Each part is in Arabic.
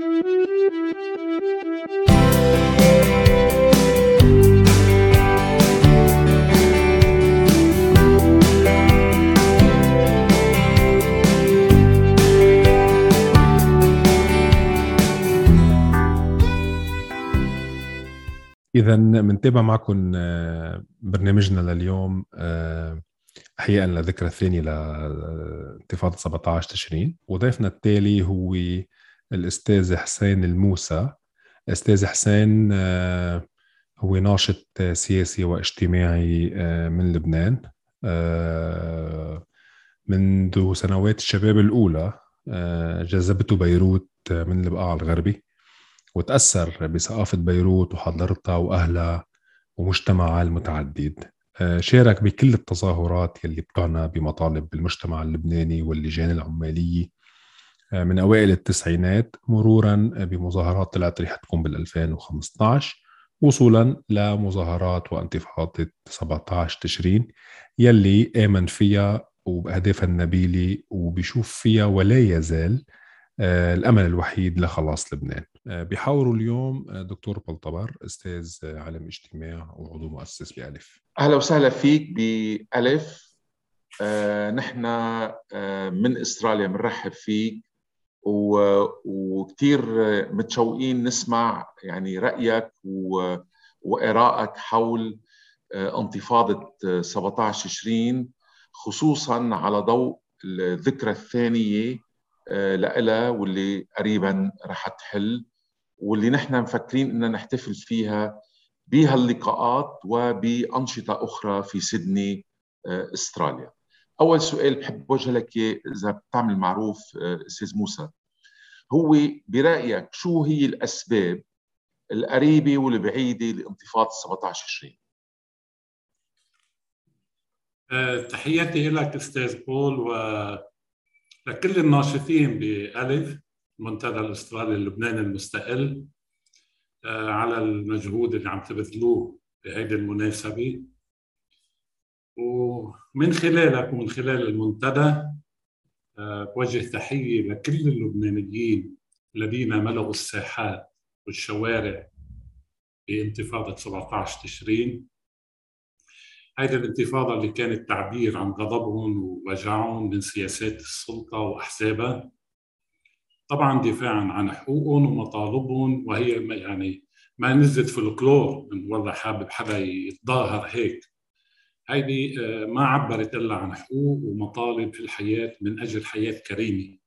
إذا بنتابع معكم آه، برنامجنا لليوم احياء للذكرى الثانية لانتفاضة 17 تشرين. وضيفنا التالي هو الأستاذ حسين الموسى. الاستاذ حسين آه، هو ناشط سياسي واجتماعي آه، من لبنان. منذ سنوات الشباب الأولى جذبته بيروت من البقاع الغربي وتأثر بثقافة بيروت وحضارتها وأهلها ومجتمعها المتعدد آه، شارك بكل التظاهرات يلي بتعنى بمطالب المجتمع اللبناني واللجان العمالية آه، من أوائل التسعينات مرورا بمظاهرات طلعت رح تكون بال 2015 وصولا لمظاهرات وانتفاضة 17 تشرين يلي آمن فيها وبأهدافها النبيلة وبيشوف فيها ولا يزال آه، الأمل الوحيد لخلاص لبنان. آه، بحاوروا اليوم آه، دكتور بلطبر أستاذ علم اجتماع وعضو مؤسس بألف. أهلا وسهلا فيك بألف. آه، نحن آه، من إستراليا بنرحب فيك. وكثير متشوقين نسمع يعني رأيك وإرائك حول انتفاضة 17 تشرين خصوصا على ضوء الذكرى الثانية آه، لها واللي قريبا رح تحل واللي نحن مفكرين ان نحتفل فيها بهاللقاءات وبأنشطة أخرى في سيدني آه، أستراليا. أول سؤال بحب وجه لك إذا بتعمل معروف آه، أستاذ موسى هو برأيك شو هي الأسباب القريبة والبعيدة لانتفاضة 17 تشرين؟ تحياتي لك أستاذ بول و لكل الناشطين بألف المنتدى الأسترالي اللبناني المستقل آه، على المجهود اللي عم تبذلوه بهيدي المناسبة ومن خلالك ومن خلال المنتدى آه، بوجه تحية لكل اللبنانيين الذين ملأوا الساحات والشوارع بانتفاضة 17 تشرين. هيدي الانتفاضة اللي كانت تعبير عن غضبهم ووجعهم من سياسات السلطة وأحزابها طبعا دفاعا عن حقوقهم ومطالبهم وهي يعني ما نزلت فولكلور من والله حابب حدا يتظاهر هيك. هيدي آه، ما عبرت إلا عن حقوق ومطالب في الحياة من أجل حياة كريمة.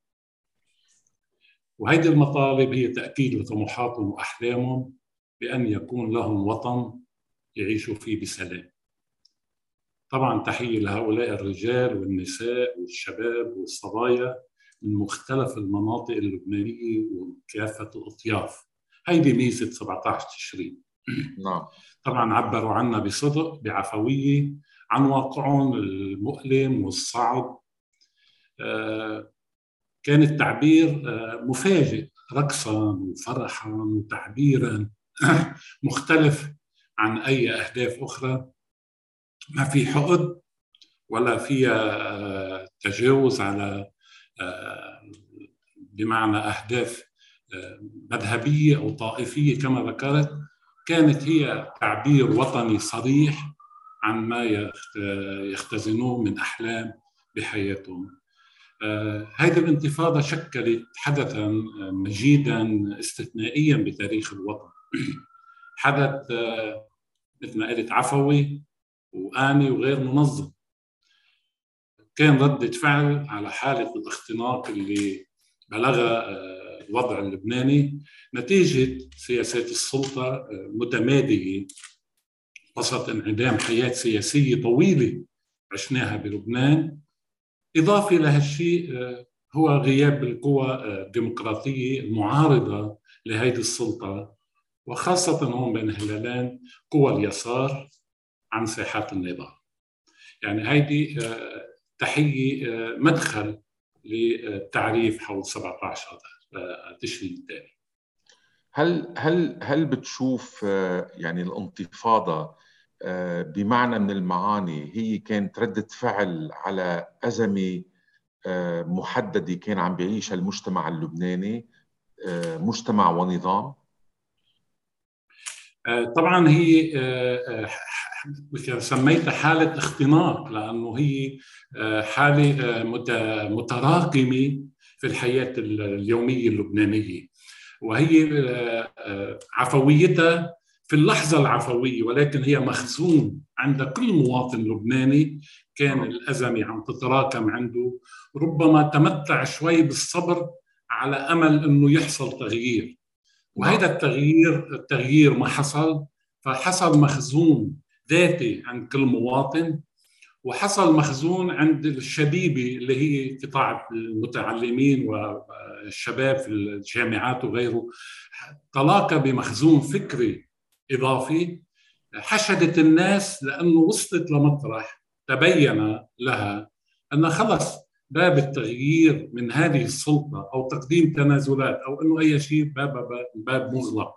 وهيدي المطالب هي تأكيد لطموحاتهم وأحلامهم بأن يكون لهم وطن يعيشوا فيه بسلام. طبعا تحية لهؤلاء الرجال والنساء والشباب والصبايا من مختلف المناطق اللبنانية وكافة الأطياف. هيدي ميزة 17 تشرين. نعم. طبعا عبروا عنا بصدق بعفوية عن واقعهم المؤلم والصعب. آه، كان التعبير آه، مفاجئ رقصا وفرحا وتعبيرا مختلف عن أي أهداف أخرى. ما في حقد ولا فيها آه، تجاوز على بمعنى أهداف مذهبية أو طائفية كما ذكرت. كانت هي تعبير وطني صريح عن ما يختزنوه من أحلام بحياتهم. هذه الانتفاضة شكلت حدثا مجيدا استثنائيا بتاريخ الوطن. حدث مثل ما قلت عفوي وآني وغير منظم كان ردة فعل على حالة الاختناق اللي بلغها آه، الوضع اللبناني نتيجة سياسات السلطة المتمادية آه، وسط انعدام حياة سياسية طويلة عشناها بلبنان. إضافة لهالشيء آه، هو غياب القوى الديمقراطية المعارضة لهذه السلطة وخاصة هون بين هلالين قوى اليسار عن ساحات النظام يعني هيدي آه، تحية آه، مدخل للتعريف حول 17 آه، تشرين الثاني. هل هل هل بتشوف يعني الانتفاضة بمعنى من المعاني هي كانت ردة فعل على أزمة محددة كان عم بيعيشها المجتمع اللبناني مجتمع ونظام؟ طبعا هي سميتها حالة اختناق لأنه هي حالة متراكمة في الحياة اليومية اللبنانية وهي عفويتها في اللحظة العفوية ولكن هي مخزون عند كل مواطن لبناني. كان الأزمة عم تتراكم عنده. ربما تمتع شوي بالصبر على أمل أنه يحصل تغيير. وهذا التغيير التغيير ما حصل فحصل مخزون ذاتي عند كل مواطن وحصل مخزون عند الشبيبة اللي هي قطاع المتعلمين والشباب في الجامعات وغيره تلاقى بمخزون فكري إضافي حشدت الناس لأنه وصلت لمطرح تبين لها أن خلص باب التغيير من هذه السلطة أو تقديم تنازلات أو أنه أي شيء باب, باب مغلق.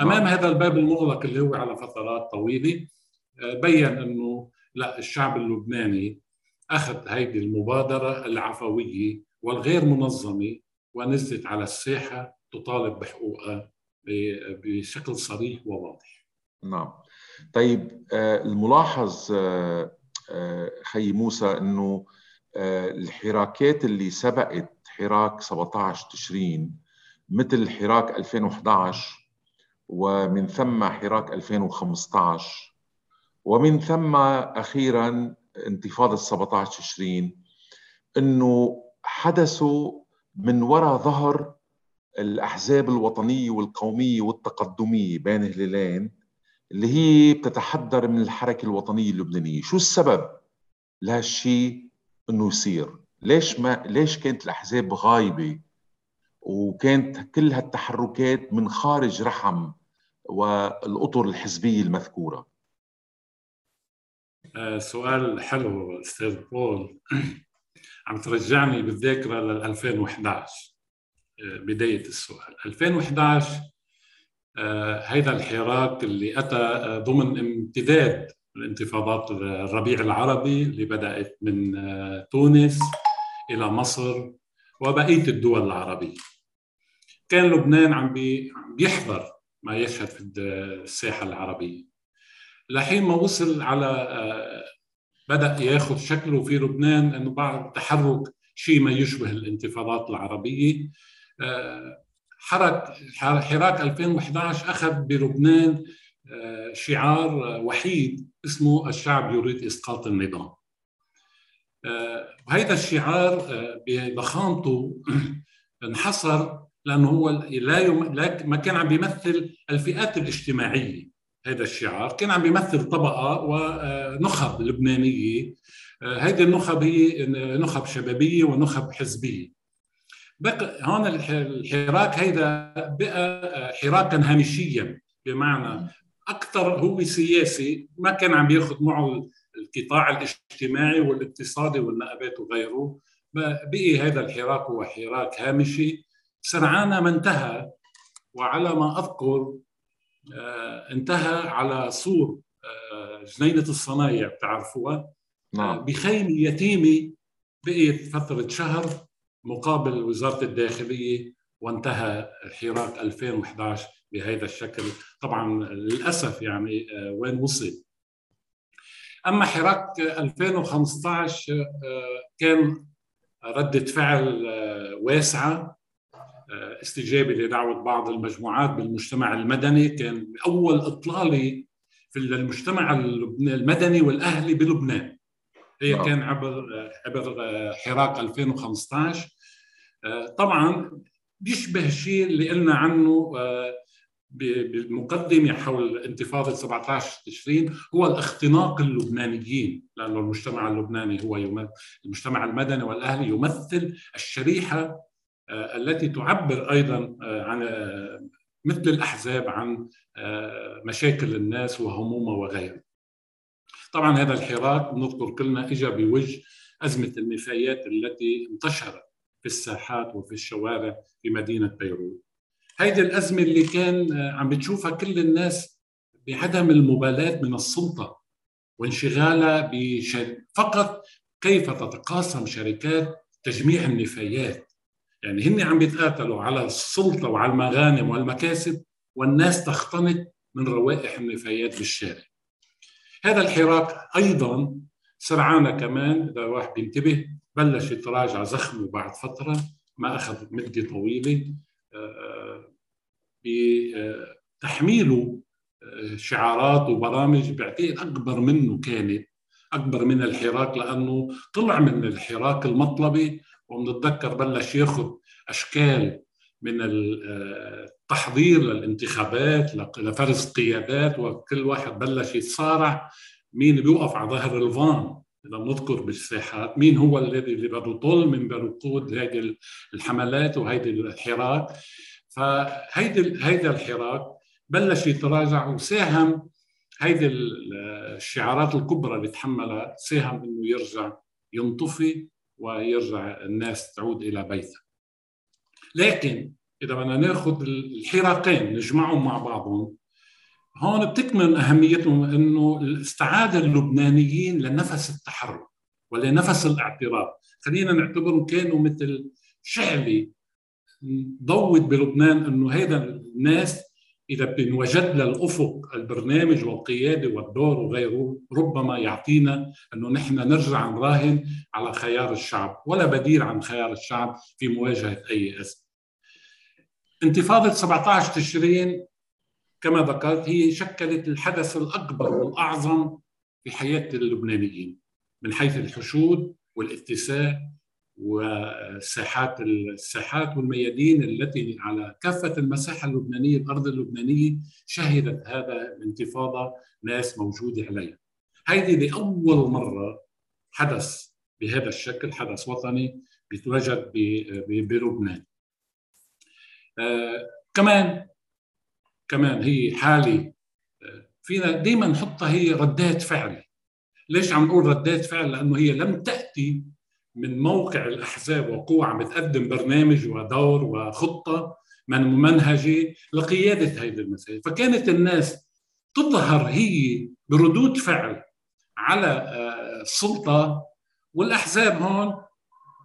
أمام هذا الباب المغلق اللي هو على فترات طويلة بين أنه لا الشعب اللبناني أخذ هذه المبادرة العفوية والغير منظمة ونزلت على الساحة تطالب بحقوقها بشكل صريح وواضح. نعم. طيب الملاحظ خي موسى إنه الحراكات اللي سبقت حراك 17 تشرين مثل حراك 2011 ومن ثم حراك 2015 ومن ثم أخيرا انتفاضة 17 تشرين إنه حدثوا من وراء ظهر الأحزاب الوطنيه والقوميه والتقدميه بين هلالين اللي هي بتتحدر من الحركة الوطنية اللبنانية، شو السبب لهالشيء إنه يصير؟ ليش ما ليش كانت الأحزاب غايبة وكانت كل هالتحركات من خارج رحم والأطر الحزبية المذكورة؟ آه سؤال حلو أستاذ بول عم ترجعني بالذاكرة لل 2011 بداية السؤال. 2011 هذا الحراك اللي أتى ضمن امتداد الانتفاضات الربيع العربي اللي بدأت من تونس إلى مصر وبقية الدول العربية. كان لبنان عم بيحضر ما يشهد في الساحة العربية. لحين ما وصل على بدأ ياخذ شكله في لبنان إنه بعد تحرك شيء ما يشبه الانتفاضات العربية. حرك حراك 2011 أخذ بلبنان شعار وحيد اسمه الشعب يريد إسقاط النظام. وهذا الشعار بضخامته انحصر لأنه هو لا, يم... ما كان عم بيمثل الفئات الاجتماعية. هذا الشعار. كان عم بيمثل طبقة ونخب لبنانية. هذه النخب هي نخب شبابية ونخب حزبية. بقى هون الحراك هيدا بقى حراكا هامشيا. بمعنى أكثر هو سياسي ما كان عم بياخذ معه القطاع الاجتماعي والاقتصادي والنقابات وغيره. بقي هذا الحراك هو حراك هامشي. سرعان ما انتهى وعلى ما أذكر انتهى على سور جنينة الصنايع بتعرفوها؟ نعم. بخيمه يتيمه بقيت فترة شهر مقابل وزارة الداخلية وانتهى حراك 2011 بهذا الشكل. طبعا للأسف يعني وين وصل؟ أما حراك 2015 كان ردة فعل واسعة. استجابة لدعوة بعض المجموعات بالمجتمع المدني. كان أول إطلالة في المجتمع المدني والأهلي بلبنان. هي نعم. كان عبر عبر حراك 2015 طبعا بيشبه الشيء اللي قلنا عنه بالمقدمة حول انتفاضة 17 تشرين هو الاختناق اللبنانيين. لأنه المجتمع اللبناني هو يمثل المجتمع المدني والأهلي يمثل الشريحة التي تعبر أيضا عن مثل الأحزاب عن مشاكل الناس وهمومها وغيره طبعا هذا الحراك بنذكر كلنا اجى بوجه أزمة النفايات التي انتشرت في الساحات وفي الشوارع في مدينة بيروت. هيدي الأزمة اللي كان عم بتشوفها كل الناس بعدم المبالاة من السلطة وانشغالها بشر... فقط كيف تتقاسم شركات تجميع النفايات يعني هن عم بيتقاتلوا على السلطة وعلى المغانم والمكاسب والناس تختنق من روائح النفايات بالشارع. هذا الحراك أيضا سرعان كمان إذا الواحد بينتبه بلش يتراجع زخمه بعد فترة ما أخذ مدة طويلة آه، بتحميله آه، شعارات وبرامج بعتقد أكبر منه كانت أكبر من الحراك لأنه طلع من الحراك المطلبي وبنتذكر بلش ياخذ أشكال من التحضير للانتخابات لفرز قيادات وكل واحد بلش يتصارع مين بيوقف على ظهر الفان. إذا بنذكر بالساحات مين هو الذي اللي بده يطل من بده هذه الحملات وهيدي الحراك. فهيدي هيدا الحراك بلش يتراجع وساهم هيدي الشعارات الكبرى اللي تحملها ساهم إنه يرجع ينطفي ويرجع الناس تعود إلى بيتها لكن إذا بدنا نأخذ الحراقين نجمعهم مع بعضهم هون بتكمن أهميتهم إنه استعاد اللبنانيين لنفس التحرر ولنفس الاعتراف خلينا نعتبرهم كانوا مثل شعله ضوت بلبنان إنه هيدا الناس إذا بنوجد للافق البرنامج والقيادة والدور وغيره ربما يعطينا أنه نحن نرجع نراهن على خيار الشعب ولا بديل عن خيار الشعب في مواجهة أي ازمه. انتفاضة 17 تشرين كما ذكرت هي شكلت الحدث الأكبر والأعظم في حياة اللبنانيين من حيث الحشود والاتساع والساحات الساحات والميادين التي على كافة المساحة اللبنانية الأرض اللبنانية شهدت هذا الانتفاضة ناس موجوده عليها. هيدي لأول مرة حدث بهذا الشكل حدث وطني بيتواجد بلبنان. آه كمان كمان هي حاله آه، فينا دائما نحطها هي ردات فعل ليش عم نقول ردات فعل لأنه هي لم تأتي من موقع الأحزاب وقوى عم تقدم برنامج ودور وخطة من ممنهجه لقيادة هذه المسائل. فكانت الناس تظهر هي بردود فعل على آه، السلطة والأحزاب هون.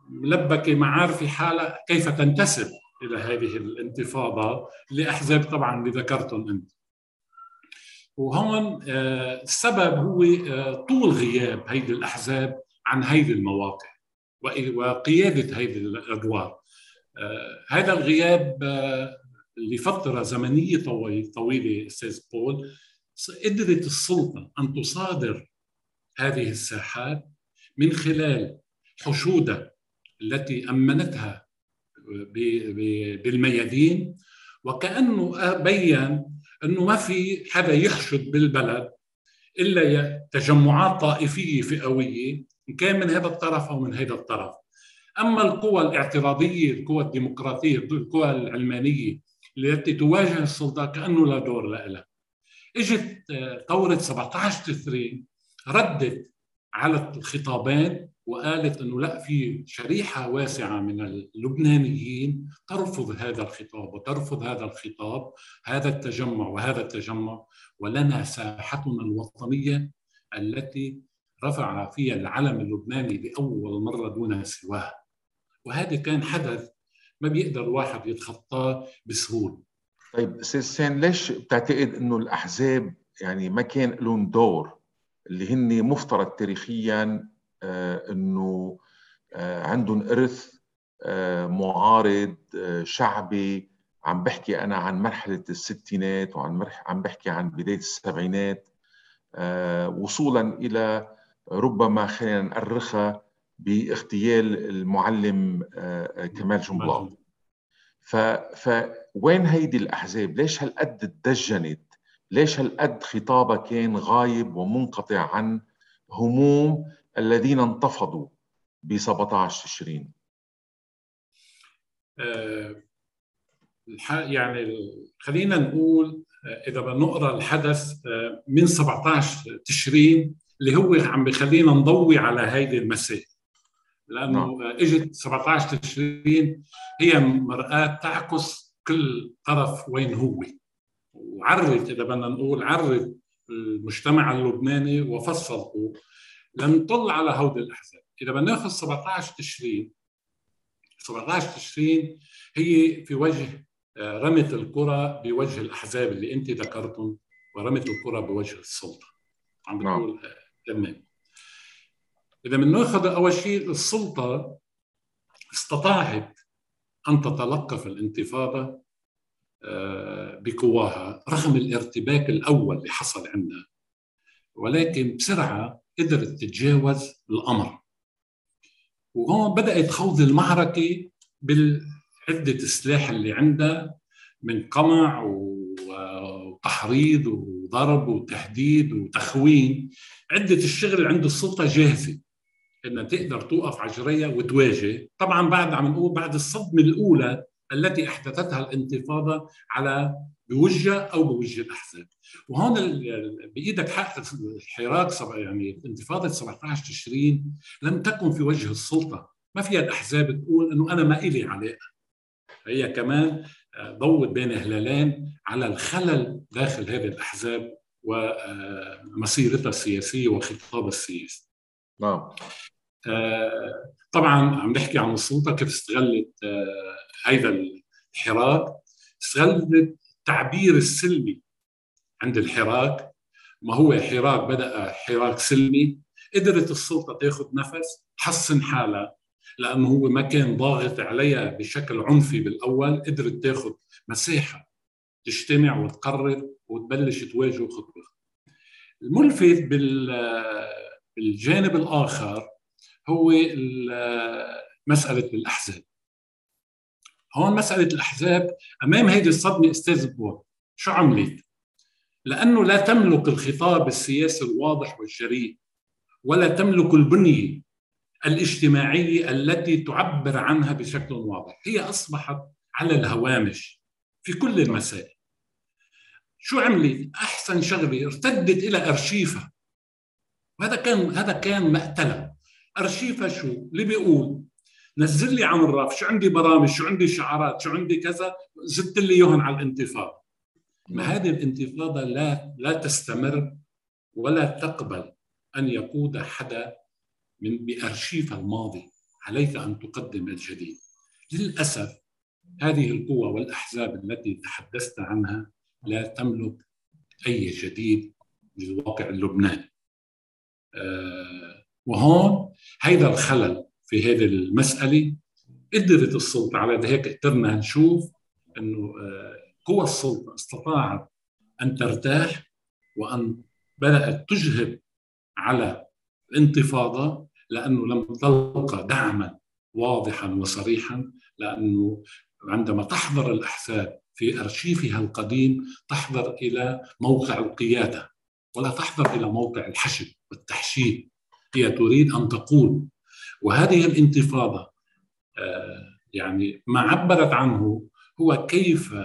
ملبكه معارف حالها كيف تنتسب إلى هذه الانتفاضة لأحزاب طبعا اللي ذكرتهم أنت. وهون آه، السبب هو آه، طول غياب هيدي الأحزاب عن هيدي المواقع. وقيادة هذه الأدوار. آه، هذا الغياب لفترة زمنية طويلة أستاذ بول قدرت السلطة أن تصادر هذه الساحات من خلال حشودها التي أمنتها بالميادين وكأنه بين أنه ما في حدا يحشد بالبلد إلا تجمعات طائفية فئوية ان كان من هذا الطرف أو من هذا الطرف. أما القوى الاعتراضية القوى الديمقراطية القوى العلمانية التي تواجه السلطة كأنه لا دور لها. إجت ثورة 17 تشرين ردت على الخطابين وقالت إنه لا في شريحة واسعة من اللبنانيين ترفض هذا الخطاب وترفض هذا الخطاب هذا التجمع وهذا التجمع ولنا ساحتنا الوطنية التي رفع فيها العلم اللبناني لأول مرة دون سواه وهذا كان حدث ما بيقدر الواحد يتخطاه بسهولة. طيب أستاذ ليش بتعتقد إنه الأحزاب يعني ما كان لهم دور اللي هن مفترض تاريخيا آه، إنه آه، عندهم إرث آه، معارض شعبي؟ عم بحكي أنا عن مرحلة الستينات وعن عم بحكي عن بداية السبعينات وصولا إلى ربما خلينا نأرخها باغتيال المعلم كمال جنبلاط ف فوين هيدي الأحزاب؟ ليش هالقد تدجنت؟ ليش هالقد خطابها كان غايب ومنقطع عن هموم الذين انتفضوا ب 17 تشرين آه، يعني خلينا نقول آه، إذا بنقرا الحدث آه، من 17 تشرين اللي هو عم بخلينا نضوي على هيدي المسائل لأنه نعم. إجت 17 تشرين هي مرآة تعكس كل طرف وين هو وعرت إذا بدنا نقول عرت المجتمع اللبناني وفصل لنطل على هودي الأحزاب إذا بدنا نأخذ 17 تشرين 17 تشرين هي في وجه آه، رمت الكرة بوجه الأحزاب اللي أنت ذكرتهم ورمت الكرة بوجه السلطة عم نعم. بتقول آه، تمام. إذا بناخذ أول شيء السلطة استطاعت أن تتلقف الانتفاضة آه، بقواها رغم الارتباك الأول اللي حصل عندها ولكن بسرعة قدرت تتجاوز الأمر. وهون بدأت خوض المعركة بالعدة السلاح اللي عندها من قمع وتحريض وضرب وتهديد وتخوين. عدة الشغل عند السلطة جاهزة إنها تقدر توقف على جريها وتواجه. طبعا بعد عم نقول بعد الصدمة الأولى التي أحدثتها الانتفاضة على بوجه أو بوجه الأحزاب. وهون بإيدك حق الحراك يعني انتفاضة 17 تشرين لم تكن في وجه السلطة. ما فيها الأحزاب تقول إنه أنا ما إلي علاقة. هي كمان آه، ضوت بين هلالين على الخلل داخل هذه الأحزاب. ومسيرتها السياسية وخطابها السياسي. نعم. آه، طبعا عم نحكي عن السلطة كيف استغلت هذا آه، الحراك. استغلت التعبير السلمي عند الحراك. ما هو حراك؟ بدأ حراك سلمي. قدرت السلطة تاخذ نفس تحسن حالها لأنه هو ما كان ضاغط عليها بشكل عنفي بالأول. قدرت تاخذ مساحة تجتمع وتقرر وتبلش تواجه خطوة. الملفت بالجانب الآخر هو مسألة الأحزاب. هون مسألة الأحزاب أمام هذه الصدمة أستاذ بوان شو عملت؟ لأنه لا تملك الخطاب السياسي الواضح والجريء ولا تملك البنية الاجتماعية التي تعبر عنها بشكل واضح. هي أصبحت على الهوامش في كل المسائل. شو عملت؟ أحسن شغلة ارتدت إلى أرشيفها وهذا كان هذا كان مقتلها أرشيفها شو؟ اللي بيقول نزل لي عن الرف شو عندي برامج؟ شو عندي شعارات؟ شو عندي كذا؟ زدت لي اياهم على الانتفاضة. ما نعم. هذه الانتفاضة لا لا تستمر ولا تقبل أن يقود حدا من بارشيف الماضي. عليك أن تقدم الجديد. للأسف هذه القوى والأحزاب التي تحدثت عنها لا تملك أي جديد للواقع اللبناني آه وهون هيدا الخلل في هذه المسألة قدرت السلطة على هيك قدرنا نشوف أنه آه، قوى السلطة استطاعت أن ترتاح وأن بدأت تجهد على الانتفاضة لأنه لم تلقى دعما واضحا وصريحا لأنه عندما تحضر الأحزاب في أرشيفها القديم تحضر إلى موقع القيادة ولا تحضر إلى موقع الحشد والتحشيد هي تريد أن تقول. وهذه الانتفاضة آه، يعني ما عبرت عنه هو كيف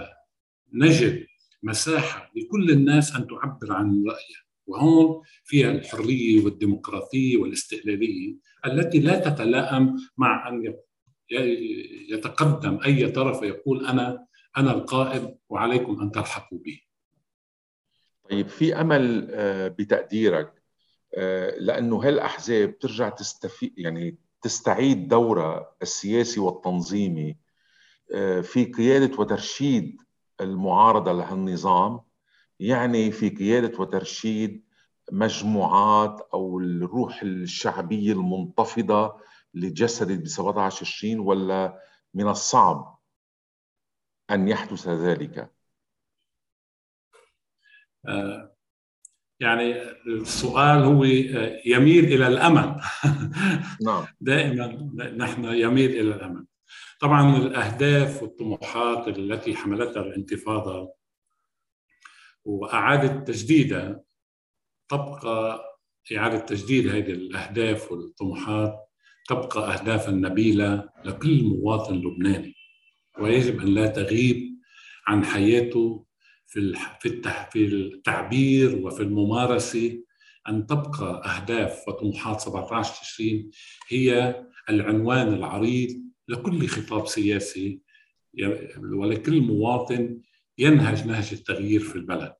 نجد مساحة لكل الناس أن تعبر عن رأيها. وهون فيها الحرية والديمقراطية والاستقلالية التي لا تتلائم مع أن يتقدم أي طرف يقول أنا أنا القائد وعليكم أن تلحقوا بي. طيب في أمل آه، بتقديرك آه، لأنه هالأحزاب ترجع تستفيد يعني تستعيد دورها السياسي والتنظيمي آه، في قيادة وترشيد المعارضة لهالنظام يعني في قيادة وترشيد مجموعات أو الروح الشعبية المنتفضة اللي تجسدت ب 17 تشرين ولا من الصعب أن يحدث ذلك؟ آه، يعني السؤال هو يميل إلى الأمل. نعم. دائما نحن يميل إلى الأمل. طبعا الأهداف والطموحات التي حملتها الانتفاضة وإعادة تجديدها تبقى إعادة تجديد هذه الأهداف والطموحات تبقى اهدافا نبيلة لكل مواطن لبناني. ويجب أن لا تغيب عن حياته في في التعبير وفي الممارسة أن تبقى أهداف وطموحات 17 تشرين هي العنوان العريض لكل خطاب سياسي ولكل مواطن ينهج نهج التغيير في البلد.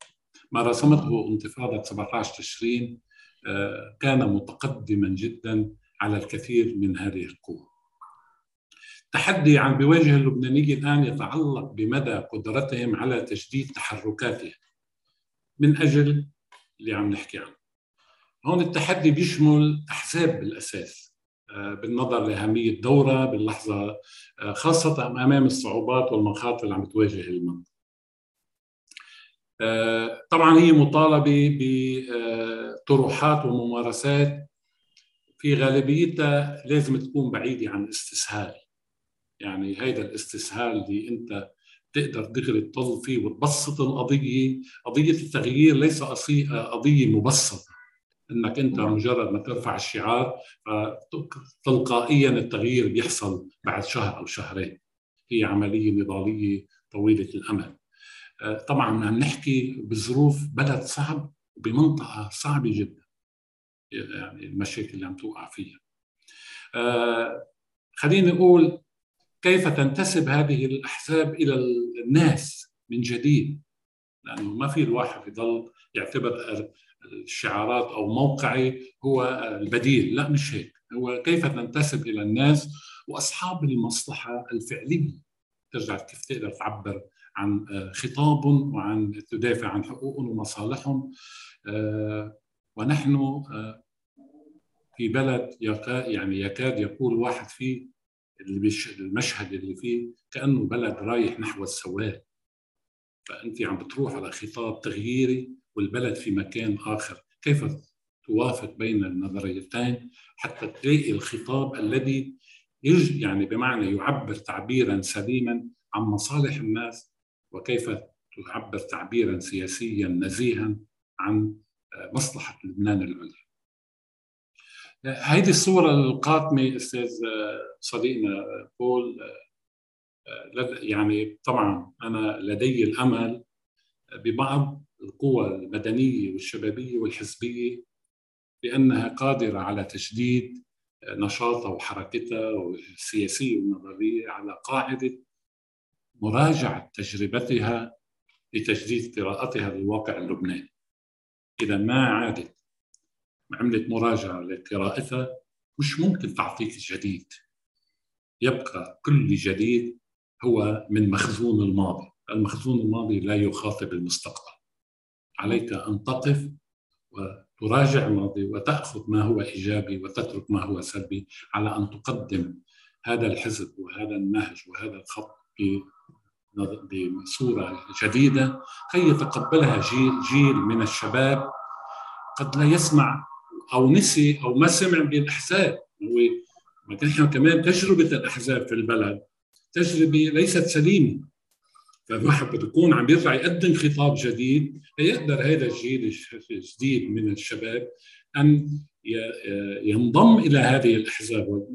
ما رسمته انتفاضة 17 تشرين آه، كان متقدما جدا على الكثير من هذه القوى. التحدي عم بيواجه اللبنانيين الآن يتعلق بمدى قدرتهم على تجديد تحركاتهم. من أجل اللي عم نحكي عنه. هون التحدي بيشمل أحزاب بالأساس آه، بالنظر لأهمية الدورة باللحظة آه، خاصة أمام الصعوبات والمخاطر اللي عم تواجه المنطقة. آه، طبعا هي مطالبة بطروحات وممارسات في غالبيتها لازم تكون بعيدة عن الاستسهال يعني هيدا الاستسهال اللي انت تقدر دغري تطل فيه وتبسط القضية، قضية التغيير ليس قضية مبسطة إنك أنت نعم. مجرد ما ترفع الشعار فتلقائيا التغيير بيحصل بعد شهر أو شهرين. هي عملية نضالية طويلة الامد. آه، طبعا عم نحكي بظروف بلد صعب بمنطقة صعبة جدا. يعني المشاكل اللي عم توقع فيها. آه، خليني أقول كيف تنتسب هذه الأحزاب إلى الناس من جديد؟ لأنه ما في الواحد يضل يعتبر الشعارات أو موقعي هو البديل. لا مش هيك. هو كيف تنتسب إلى الناس وأصحاب المصلحة الفعلية؟ ترجع كيف تقدر تعبر عن خطابهم وعن تدافع عن حقوقهم ومصالحهم. ونحن في بلد يعني يكاد يقول واحد فيه اللي المشهد اللي فيه كأنه بلد رايح نحو السواد فأنت عم بتروح على خطاب تغييري والبلد في مكان آخر. كيف توافق بين النظريتين حتى تلاقي الخطاب الذي يج يعني بمعنى يعبر تعبيرا سليما عن مصالح الناس؟ وكيف تعبر تعبيرا سياسيا نزيها عن مصلحة لبنان العليا. هيدي الصورة القاتمة أستاذ صديقنا بول يعني طبعا أنا لدي الأمل ببعض القوى المدنية والشبابية والحزبية بأنها قادرة على تجديد نشاطها وحركتها السياسية والنظرية على قاعدة مراجعة تجربتها لتجديد قراءتها للواقع اللبناني. إذا ما عادت عملت مراجعة لقراءتها مش ممكن تعطيك جديد. يبقى كل جديد هو من مخزون الماضي. المخزون الماضي لا يخاطب المستقبل. عليك أن تقف وتراجع الماضي وتأخذ ما هو إيجابي وتترك ما هو سلبي على أن تقدم هذا الحزب وهذا النهج وهذا الخط بصورة جديدة كي يتقبلها جيل, جيل من الشباب. قد لا يسمع أو نسي أو ما سمع بالاحزاب هو نحن كمان تجربة الأحزاب في البلد. تجربة ليست سليمة. فالواحد بده يكون عم يرجع يقدم خطاب جديد ليقدر هذا الجيل الجديد من الشباب أن ينضم إلى هذه الأحزاب.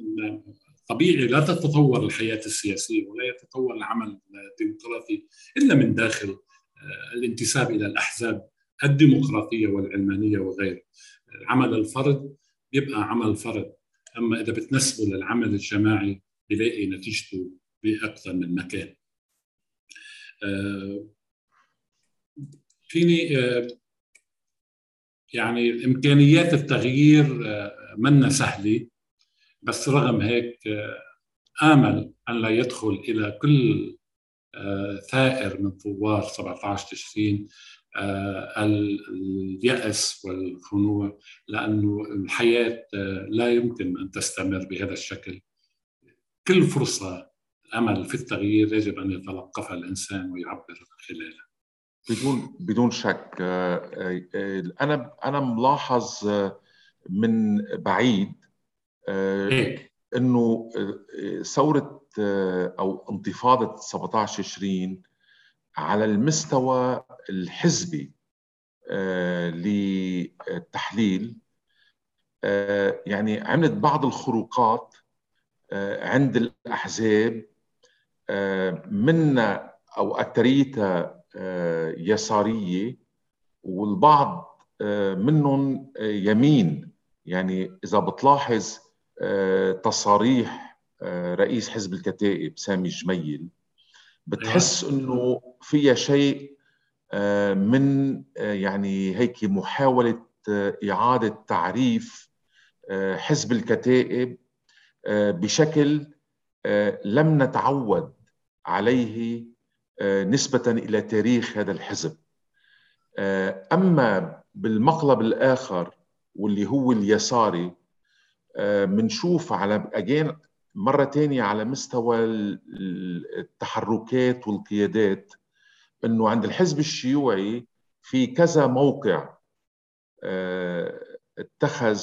طبيعي لا تتطور الحياة السياسية ولا يتطور العمل الديمقراطي إلا من داخل آه، الانتساب إلى الأحزاب الديمقراطية والعلمانية وغيره عمل الفرد بيبقى عمل فرد. أما إذا بتنسبه للعمل الجماعي بيلاقي نتيجته بأكثر من مكان. آه، فيني آه، يعني إمكانيات التغيير آه، منا سهلة بس رغم هيك آمل أن لا يدخل إلى كل ثائر من ثوار 17 تشرين اليأس والخنوع لأنه الحياة آه، لا يمكن أن تستمر بهذا الشكل. كل فرصة أمل في التغيير يجب أن يتلقفها الإنسان ويعبر خلالها بدون بدون شك آه، أنا أنا ملاحظ من بعيد هيك إنه ثورة أو انتفاضة 17 20 على المستوى الحزبي آه، للتحليل. آه، يعني عملت بعض الخروقات آه، عند الأحزاب منا أو أكثريتها يسارية والبعض منهم يمين. يعني إذا بتلاحظ تصاريح رئيس حزب الكتائب سامي الجميل بتحس إنه فيها شيء آه، من آه، يعني هيك محاولة آه، إعادة تعريف حزب الكتائب بشكل لم نتعود عليه نسبة إلى تاريخ هذا الحزب. أما بالمقلب الآخر واللي هو اليساري بنشوف على أجين مرة تانية على مستوى التحركات والقيادات. أنه عند الحزب الشيوعي في كذا موقع اتخذ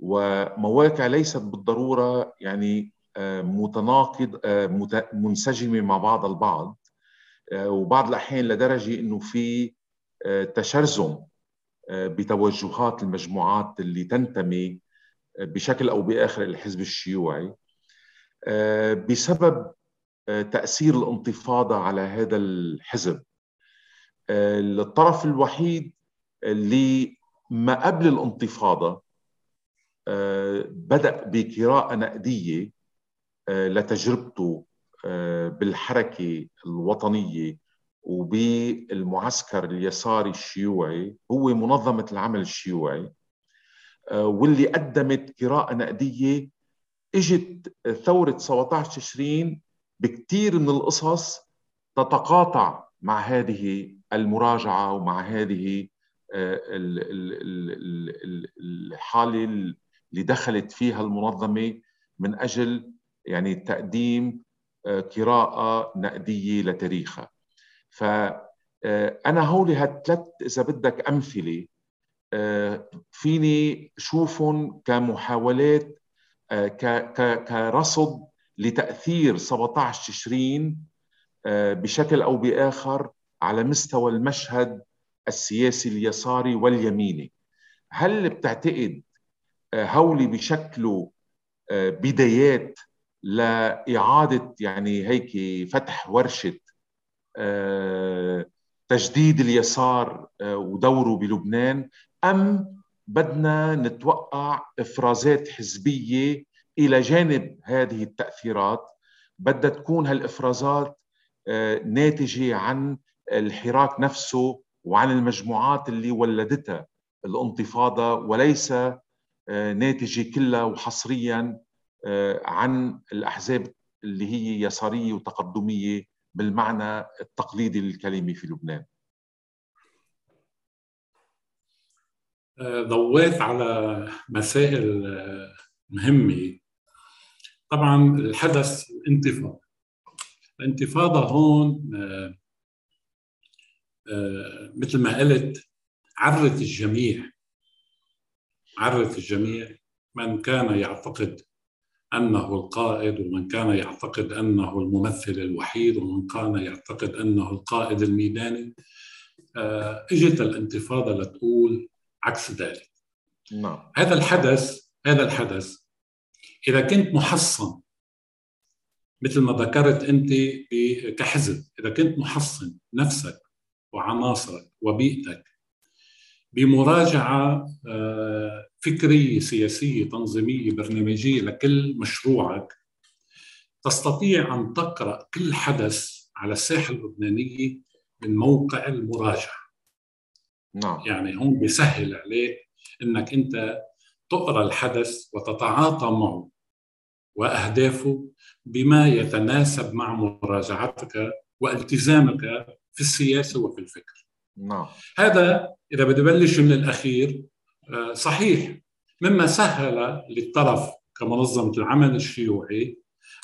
ومواقع ليست بالضرورة يعني متناقض منسجمة مع بعض البعض وبعض الأحيان لدرجة أنه في تشرذم بتوجهات المجموعات اللي تنتمي بشكل أو بآخر الحزب الشيوعي بسبب تأثير الانتفاضة على هذا الحزب. الطرف الوحيد اللي ما قبل الانتفاضة بدأ بقراءة نقدية لتجربته بالحركة الوطنية وبالمعسكر اليساري الشيوعي. هو منظمة العمل الشيوعي آه، واللي قدمت قراءة نقدية. إجت ثورة 17 تشرين بكثير من القصص تتقاطع مع هذه المراجعة ومع هذه آه، الحالة اللي دخلت فيها المنظمة من أجل يعني تقديم آه، قراءة نقدية لتاريخها. فأنا هولي هالثلاث إذا بدك أمثلة آه، فيني شوفهم كمحاولات آه، كرصد لتأثير 17 تشرين آه، بشكل أو بآخر على مستوى المشهد السياسي اليساري واليميني. هل بتعتقد هولي بشكلوا بدايات لإعادة يعني هيك فتح ورشة تجديد اليسار آه، ودوره بلبنان أم بدنا نتوقع إفرازات حزبية إلى جانب هذه التأثيرات؟ بدها تكون هالإفرازات آه، ناتجة عن الحراك نفسه وعن المجموعات اللي ولدتها. الانتفاضة وليس آه، ناتجة كلها وحصريا عن الأحزاب اللي هي يسارية وتقدمية بالمعنى التقليدي للكلمة في لبنان. آه، ضويت على مسائل آه، مهمة. طبعا الحدث الانتفاضة الانتفاضة هون آه، مثل ما قلت عرت الجميع. عرت الجميع من كان يعتقد أنه القائد ومن كان يعتقد أنه الممثل الوحيد ومن كان يعتقد أنه القائد الميداني. آه، اجت الانتفاضة لتقول عكس ذلك. نعم. هذا الحدث هذا الحدث إذا كنت محصن مثل ما ذكرت أنت كحزب إذا كنت محصن نفسك وعناصرك وبيئتك. بمراجعة آه، فكريه سياسيه تنظيميه برنامجيه لكل مشروعك تستطيع أن تقرأ كل حدث على الساحة اللبنانية من موقع المراجعة. نعم. يعني هون بيسهل عليك إنك أنت تقرأ الحدث وتتعاطى معه وأهدافه بما يتناسب مع مراجعتك والتزامك في السياسة وفي الفكر. نعم. هذا إذا بدي بلش من الأخير آه، صحيح مما سهل للطرف كمنظمة العمل الشيوعي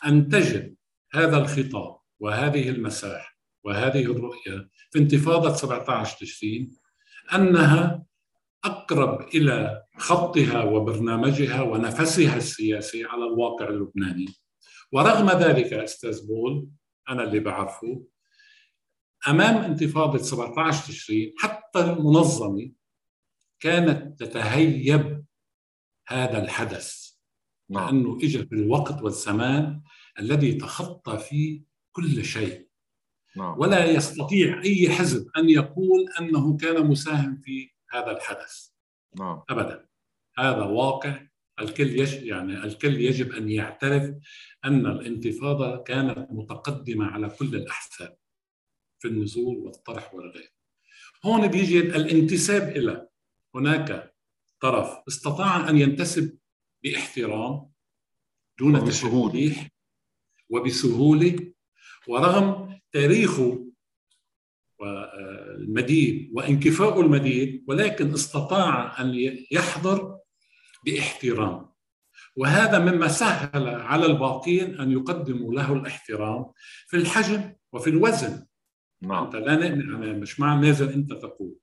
أن تجد هذا الخطاب وهذه المساحة وهذه الرؤية في انتفاضة 17 تشرين أنها أقرب إلى خطها وبرنامجها ونفسها السياسي على الواقع اللبناني. ورغم ذلك أستاذ بول أنا اللي بعرفه أمام انتفاضة 17 تشرين حتى المنظمة كانت تتهيب هذا الحدث نعم. لأنه اجى في الوقت والزمان الذي تخطى فيه كل شيء نعم. ولا يستطيع أي حزب أن يقول أنه كان مساهم في هذا الحدث نعم. ابدا هذا واقع الكل يش يعني الكل يجب أن يعترف أن الانتفاضة كانت متقدمة على كل الأحزاب في النزول والطرح والغير هون بيجي الانتساب إلى هناك طرف. استطاع أن ينتسب باحترام دون تشهيح وبسهولة. ورغم تاريخه المديد وانكفاءه المديد ولكن استطاع أن يحضر باحترام. وهذا مما سهل على الباقين أن يقدموا له الاحترام في الحجم وفي الوزن. نعم. أنت لا مش مع نازل أنت تقول.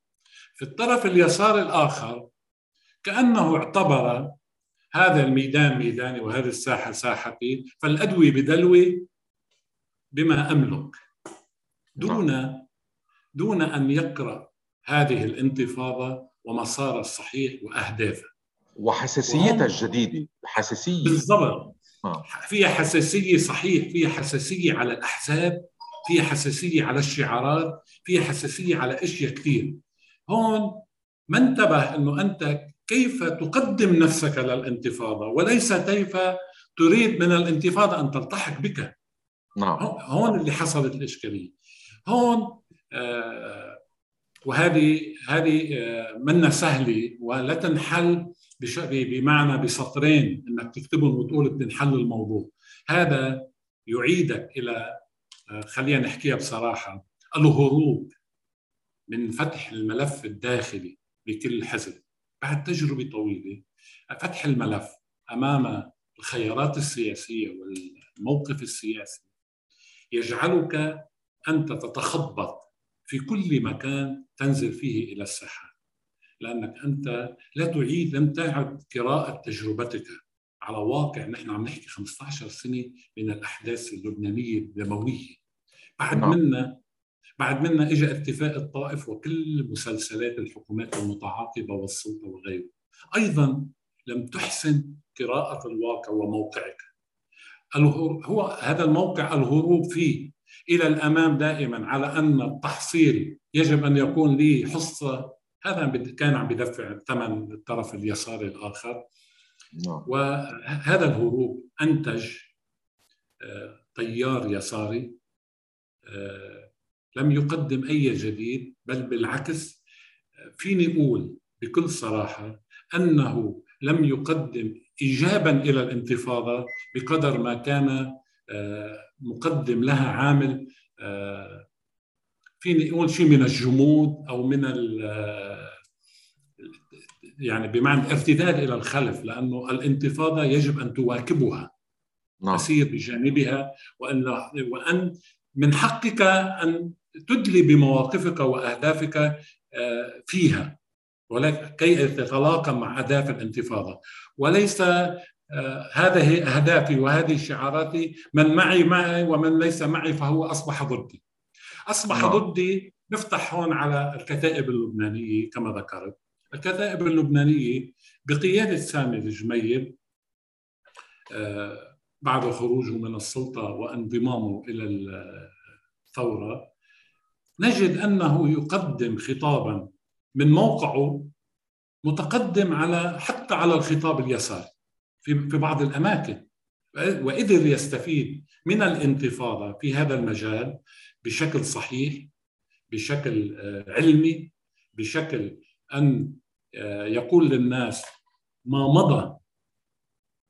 في الطرف اليسار الآخر كأنه اعتبر هذا الميدان ميداني وهذه الساحة ساحتي فالأدوي بدلوي بما أملك. دون نعم. دون أن يقرأ هذه الانتفاضة ومسارها الصحيح واهدافها وحساسيتها الجديدة حساسية. بالضبط. آه. فيها حساسية صحيح فيها حساسية على الأحزاب فيها حساسية على الشعارات فيها حساسية على أشياء كثير. هون ما انتبه إنه أنت كيف تقدم نفسك للانتفاضة؟ وليس كيف تريد من الانتفاضة أن تلتحق بك. نعم. هون اللي حصلت الإشكالية. هون آه وهذه هذه آه منا سهلة ولا تنحل بمعنى بسطرين إنك تكتبهم وتقول بتنحل الموضوع. هذا يعيدك إلى خلينا نحكيها بصراحة. الهروب من فتح الملف الداخلي بكل حزب بعد تجربة طويلة فتح الملف أمام الخيارات السياسية والموقف السياسي يجعلك انت تتخبط في كل مكان تنزل فيه إلى الساحات لأنك أنت لا تعيد لم تعد قراءة تجربتك. على واقع نحن عم نحكي 15 سنة من الأحداث اللبنانية الدموية. بعد نعم. منا بعد منا اجى اتفاق الطائف وكل مسلسلات الحكومات المتعاقبة والسلطة وغيره أيضا لم تحسن قراءة الواقع وموقعك. هو هذا الموقع الهروب فيه إلى الأمام دائما على أن التحصيل يجب أن يكون لي حصة. هذا كان عم بدفع ثمن الطرف اليساري الآخر. نعم. وهذا الهروب أنتج آه، تيار يساري آه، لم يقدم أي جديد بل بالعكس فيني أقول بكل صراحة أنه لم يقدم ايجابا إلى الانتفاضة بقدر ما كان آه، مقدم لها عامل فيني أقول شيء من الجمود أو من يعني بمعنى الارتداد إلى الخلف لأنه الانتفاضة يجب أن تواكبها نعم. تسير بجانبها وأن وأن من حقك أن تدلي بمواقفك وأهدافك آه، فيها ولكن كي تتلاقى مع أهداف الانتفاضة وليس آه، هذه أهدافي وهذه شعاراتي من معي معي ومن ليس معي فهو أصبح ضدي أصبح نعم. ضدي نفتح هون على الكتائب اللبنانية كما ذكرت الكتائب اللبنانية بقيادة سامي الجميل آه، بعد خروجه من السلطة وانضمامه إلى الثورة نجد أنه يقدم خطابا من موقعه متقدم على حتى على الخطاب اليساري في في بعض الأماكن وقدر يستفيد من الانتفاضة في هذا المجال بشكل صحيح بشكل آه، علمي بشكل أن يقول للناس ما مضى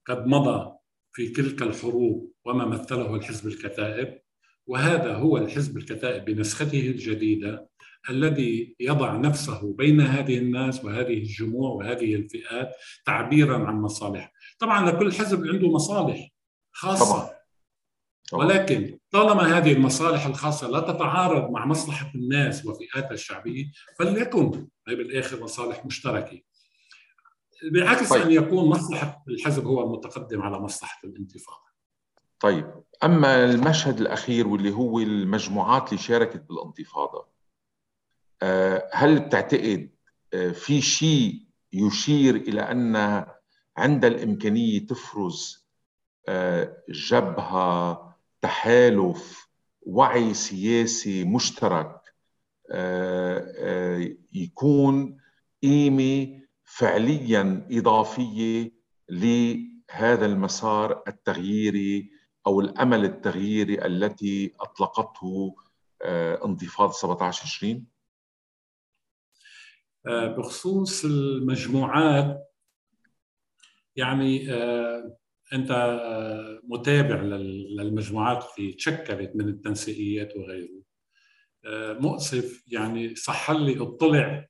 قد مضى في تلك الحروب وما مثله الحزب الكتائب وهذا هو الحزب الكتائب بنسخته الجديدة الذي يضع نفسه بين هذه الناس وهذه الجموع وهذه الفئات تعبيرا عن مصالح طبعا لكل حزب عنده مصالح خاصة طبعا. ولكن طالما هذه المصالح الخاصة لا تتعارض مع مصلحة الناس وفئاتها الشعبية فليكن هي بالآخر مصالح مشتركة. بالعكس طيب. أن يكون مصلحة الحزب هو المتقدم على مصلحة الانتفاضة. طيب أما المشهد الأخير واللي هو المجموعات اللي شاركت بالانتفاضة آه، هل بتعتقد آه، في شيء يشير إلى أن عند الإمكانية تفرز آه، جبهة تحالف وعي سياسي مشترك آه، آه، يكون قيمة فعليا إضافية لهذا المسار التغييري أو الأمل التغييري التي أطلقته آه، انتفاضة 17 20 بخصوص المجموعات يعني أنت آه، متابع للمجموعات اللي تشكلت من التنسيقيات وغيره. آه، مؤسف يعني صح لي اطلع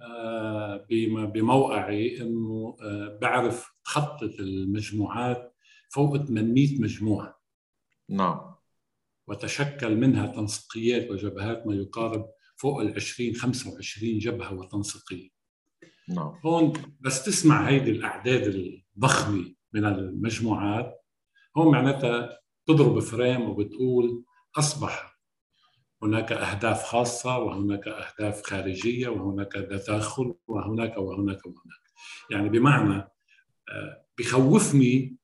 آه، بموقعي إنه بعرف تخطط المجموعات فوق 800 مجموعة. نعم. وتشكل منها تنسيقيات وجبهات ما يقارب فوق ال 20 25 جبهة وتنسيقية. نعم. هون بس تسمع هيدي الأعداد الضخمة. من المجموعات. هون معناتها تضرب فريم وبتقول أصبح هناك أهداف خاصة وهناك أهداف خارجية وهناك تداخل وهناك وهناك وهناك. يعني بمعنى آه، بخوفني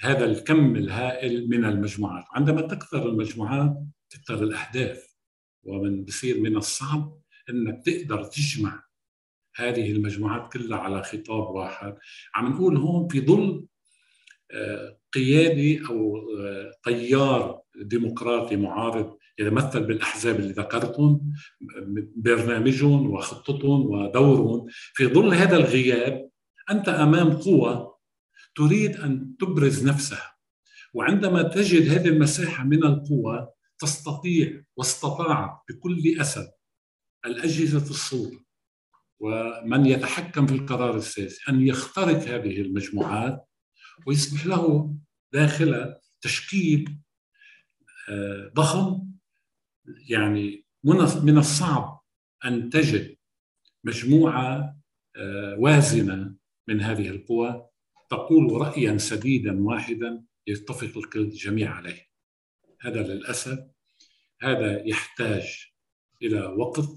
هذا الكم الهائل من المجموعات. عندما تكثر المجموعات تكثر الأهداف ومن بصير من الصعب إنك تقدر تجمع هذه المجموعات كلها على خطاب واحد. عم نقول هون في ظل قيادي أو تيار ديمقراطي معارض يتمثل بالأحزاب اللي ذكرتهم برنامجهم وخطتهم ودورهم. في ظل هذا الغياب أنت أمام قوى تريد أن تبرز نفسها. وعندما تجد هذه المساحة من القوى تستطيع واستطاعت بكل أسد الأجهزة السلطه ومن يتحكم في القرار السياسي أن يخترق هذه المجموعات. ويسمح له داخل تشكيل آه، ضخم. يعني من الصعب أن تجد مجموعة آه، وازنة من هذه القوى تقول رايا سديدا واحدا يتفق الجميع عليه. هذا للأسف هذا يحتاج إلى وقت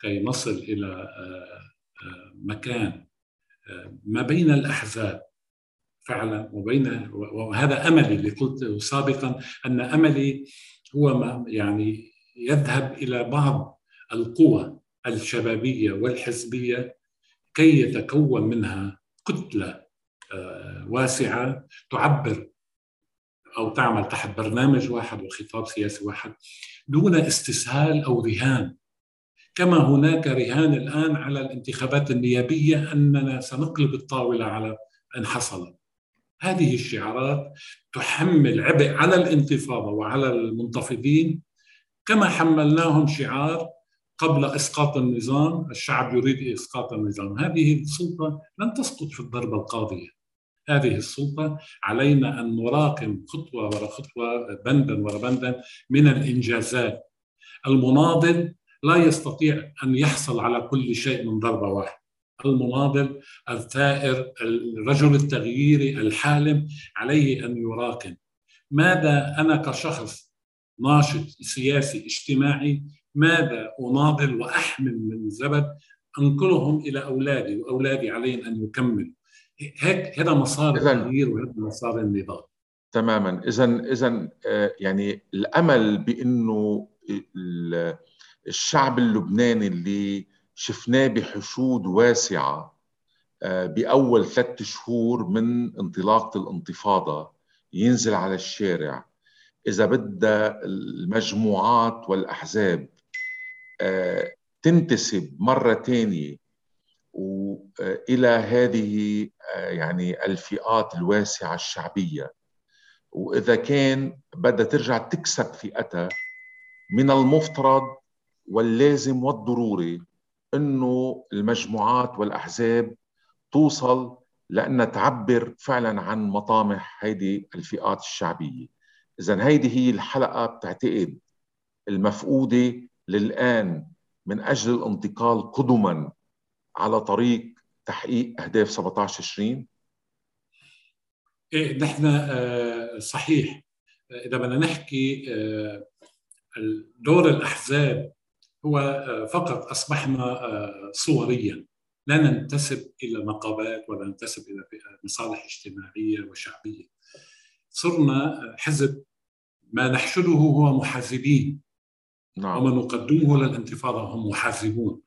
كي نصل إلى آه، مكان ما بين الأحزاب. فعلا وبين وهذا أملي اللي قلته سابقا أن أملي هو ما يعني يذهب إلى بعض القوى الشبابية والحزبية كي يتكون منها كتلة آه، واسعة تعبر أو تعمل تحت برنامج واحد وخطاب سياسي واحد دون استسهال أو رهان. كما هناك رهان الآن على الانتخابات النيابية أننا سنقلب الطاولة على أن حصلت هذه الشعارات تحمل عبء على الانتفاضة وعلى المنتفضين. كما حملناهم شعار قبل إسقاط النظام الشعب يريد إسقاط النظام. هذه السلطة لن تسقط في الضربة القاضية. هذه السلطة علينا أن نراقم خطوة وراء خطوة بندا وراء بندا من الإنجازات. المناضل لا يستطيع أن يحصل على كل شيء من ضربة واحدة. المناضل الثائر الرجل التغييري الحالم عليه أن يراقب. ماذا أنا كشخص ناشط سياسي اجتماعي ماذا أناضل وأحمل من زبد أنقلهم إلى أولادي وأولادي عليهم أن يكملوا؟ هيك هذا مسار التغيير وهذا مسار النضال. تماما. اذا اذا آه، يعني الأمل بأنه الشعب اللبناني اللي شفناه بحشود واسعة آه، بأول ثلاثة شهور من انطلاقة الانتفاضة ينزل على الشارع. إذا بدها المجموعات والأحزاب آه، تنتسب مرة ثانية إلى هذه آه، يعني الفئات الواسعة الشعبية. وإذا كان بدها ترجع تكسب فئتها من المفترض واللازم والضروري إنه المجموعات والأحزاب توصل لانها تعبر فعلا عن مطامح هيدي الفئات الشعبية. اذا هيدي هي الحلقة بتعتقد المفقودة للآن من أجل الانتقال قدما على طريق تحقيق أهداف 17 20 إيه نحن آه، صحيح. إذا بدنا نحكي آه، دور الأحزاب هو آه، فقط أصبحنا آه، صوريا. لا ننتسب إلى نقابات ولا ننتسب إلى مصالح اجتماعية وشعبية. صرنا آه، حزب. ما نحشده هو محاسبين نعم. وما نقدمه للانتفاضه هم محاسبون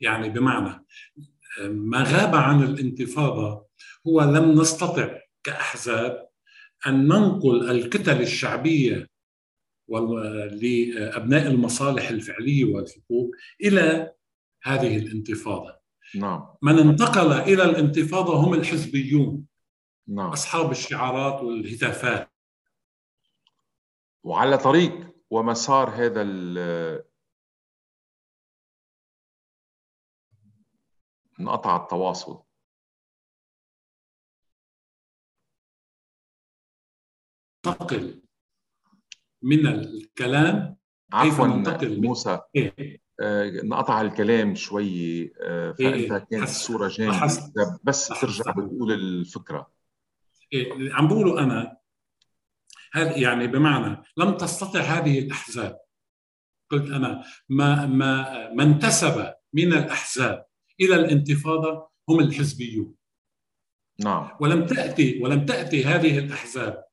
يعني بمعنى ما غاب عن الانتفاضة هو لم نستطع كأحزاب أن ننقل الكتل الشعبية لأبناء المصالح الفعلية والحقوق إلى هذه الانتفاضة. نعم. من انتقل إلى الانتفاضة هم الحزبيون. نعم. أصحاب الشعارات والهتافات وعلى طريق ومسار هذا انقطع التواصل ننتقل من الكلام عفوا موسى إيه؟ آه، انقطع الكلام شوي آه، فانت إيه؟ كانت الصورة جامدة بس ترجع بتقول الفكرة إيه؟ عم بقوله أنا هذا يعني بمعنى لم تستطع هذه الأحزاب قلت أنا ما ما ما انتسب من الأحزاب إلى الانتفاضة هم الحزبيون نعم ولم تأتي ولم تأتي هذه الأحزاب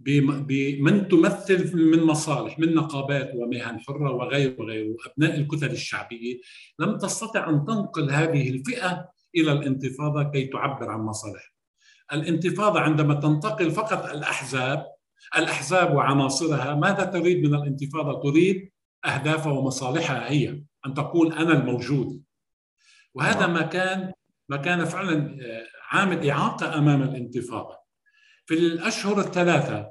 بمن تمثل من مصالح من نقابات ومهن حرة وغيره وغيره أبناء الكتل الشعبية لم تستطع أن تنقل هذه الفئة إلى الانتفاضة كي تعبر عن مصالح الانتفاضة عندما تنتقل فقط الأحزاب الأحزاب وعناصرها ماذا تريد من الانتفاضة؟ تريد أهدافها ومصالحها هي أن تقول أنا الموجود وهذا نعم. ما كان ما كان فعلا آه، عامل إعاقة أمام الانتفاضة في الأشهر الثلاثة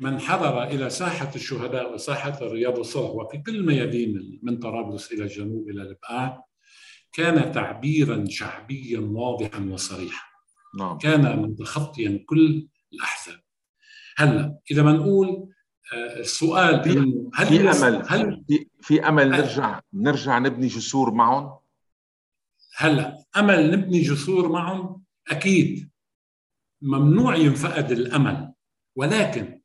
من حضر إلى ساحة الشهداء وساحة الرياض والصلح وفي كل ميادين من طرابلس إلى الجنوب إلى البقاع كان تعبيرا شعبيا واضحا وصريحا. نعم. كان متخطيا كل الأحزاب. هلأ إذا ما نقول آه، السؤال في, هل في أمل. هل في, في أمل نرجع نرجع نبني جسور معهم؟ هلأ أمل نبني جسور معهم؟ أكيد. ممنوع ينفقد الأمل. ولكن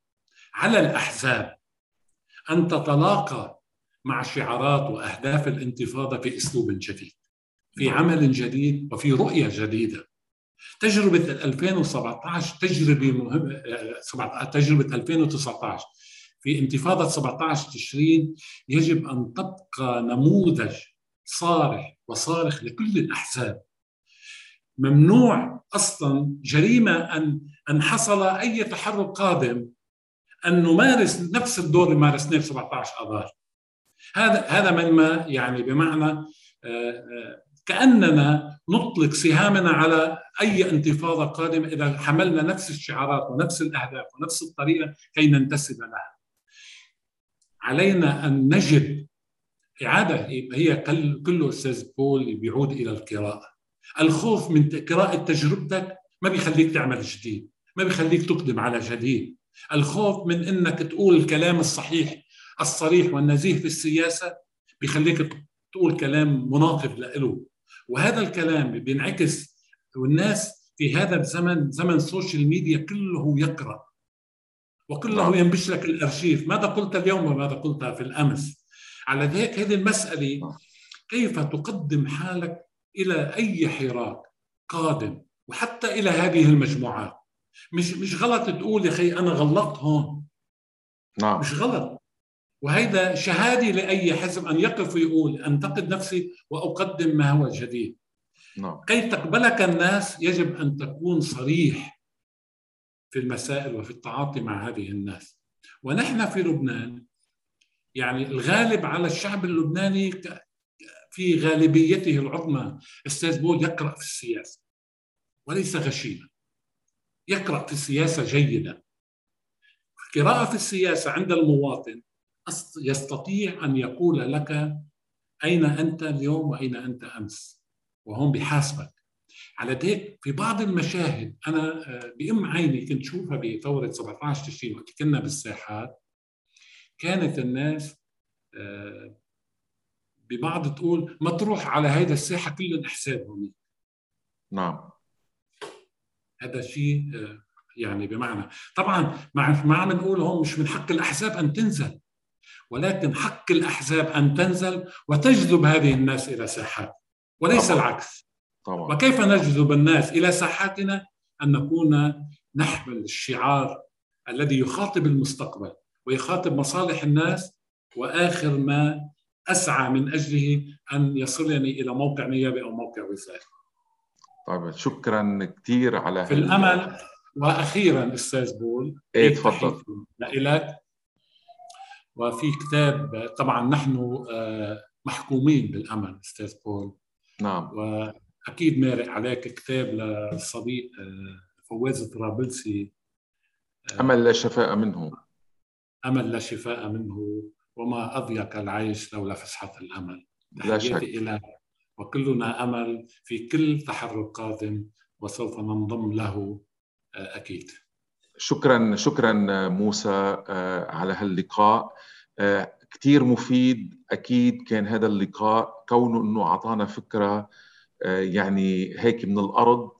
على الأحزاب أن تتلاقى مع شعارات وأهداف الانتفاضة في أسلوب جديد في عمل جديد وفي رؤية جديدة. تجربة 2017 تجربه مهمه تجربة 2019 في انتفاضة 17 تشرين يجب أن تبقى نموذج صارح وصارخ لكل الأحزاب. ممنوع أصلا جريمة ان أن حصل أي تحرك قادم أن نمارس نفس الدور اللي مارسناه في 17 آذار هذا هذا مما يعني بمعنى آه، آه، كأننا نطلق سهامنا على أي انتفاضة قادمة إذا حملنا نفس الشعارات ونفس الأهداف ونفس الطريقة كي ننتسب لها. علينا أن نجد إعادة هي كله أستاذ بول بيعود إلى القراءة. الخوف من قراءة تجربتك ما بيخليك تعمل جديد ما بيخليك تقدم على جديد الخوف من إنك تقول الكلام الصحيح الصريح والنزيه في السياسة بيخليك تقول كلام مناقض له وهذا الكلام بينعكس والناس في هذا الزمن زمن السوشيال ميديا كله يقرأ وكله. ينبش لك الأرشيف ماذا قلت اليوم وماذا قلت في الأمس على ذلك هذه المسألة نعم. كيف تقدم حالك إلى أي حراك قادم وحتى إلى هذه المجموعات. مش مش غلط تقول يا أخي أنا غلطت هون. نعم. مش غلط. وهيدا شهادة لأي حزب أن يقف ويقول أنتقد نفسي وأقدم ما هو جديد. نعم. كي تقبلك الناس يجب أن تكون صريح في المسائل وفي التعاطي مع هذه الناس. ونحن في لبنان يعني الغالب على الشعب اللبناني في غالبيته العظمى أستاذ بول يقرأ في السياسة وليس غشيما. يقرأ في السياسة جيدا. القراءة في السياسة عند المواطن يستطيع أن يقول لك أين أنت اليوم وأين أنت أمس وهون بحاسبك. على هيك في بعض المشاهد أنا آه، بإم عيني كنت شوفها بثورة 17 تشرين وقت كنا بالساحات كانت الناس آه، ببعض تقول ما تروح على هيدا الساحة كل احساب هونيك. نعم. هذا شيء آه، يعني بمعنى. طبعا ما عم نقول هون مش من حق الأحزاب أن تنزل ولكن حق الأحزاب أن تنزل وتجذب هذه الناس إلى ساحات وليس طبعا. العكس. طبعا. وكيف نجذب الناس إلى ساحاتنا؟ أن نكون نحمل الشعار الذي يخاطب المستقبل ويخاطب مصالح الناس وآخر ما أسعى من أجله أن يصلني إلى موقع نيابي أو موقع وزاري. طيب شكرا كثير على في الأمل وأخيرا أستاذ بول إيه تفضل. لك وفي كتاب طبعا نحن آه، محكومين بالأمل أستاذ بول. نعم. وأكيد مارق عليك كتاب للصديق آه، فواز طرابلسي. أمل لا شفاء منه. أمل لا شفاء منه. وما أضيق العيش لولا فسحة الأمل. لا شك. إلى وكلنا أمل في كل تحرك قادم وسوف ننضم له أكيد. شكرا شكرا موسى على هاللقاء. كثير مفيد أكيد كان هذا اللقاء كونه إنه أعطانا فكرة يعني هيك من الأرض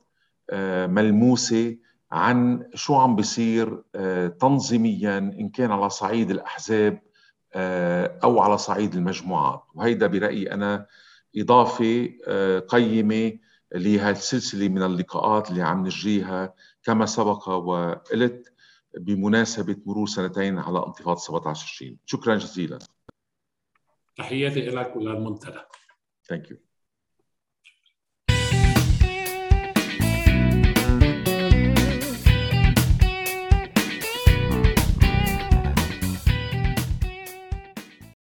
ملموسة عن شو عم بيصير تنظيميا إن كان على صعيد الأحزاب أو على صعيد المجموعات وهيدا برأيي أنا إضافة قيمة لهالسلسلة من اللقاءات اللي عم نجريها. كما سبق وقلت بمناسبة مرور سنتين على انتفاضة 17 تشرين شكرا جزيلا. تحياتي لك وللمنتدى. Thank you.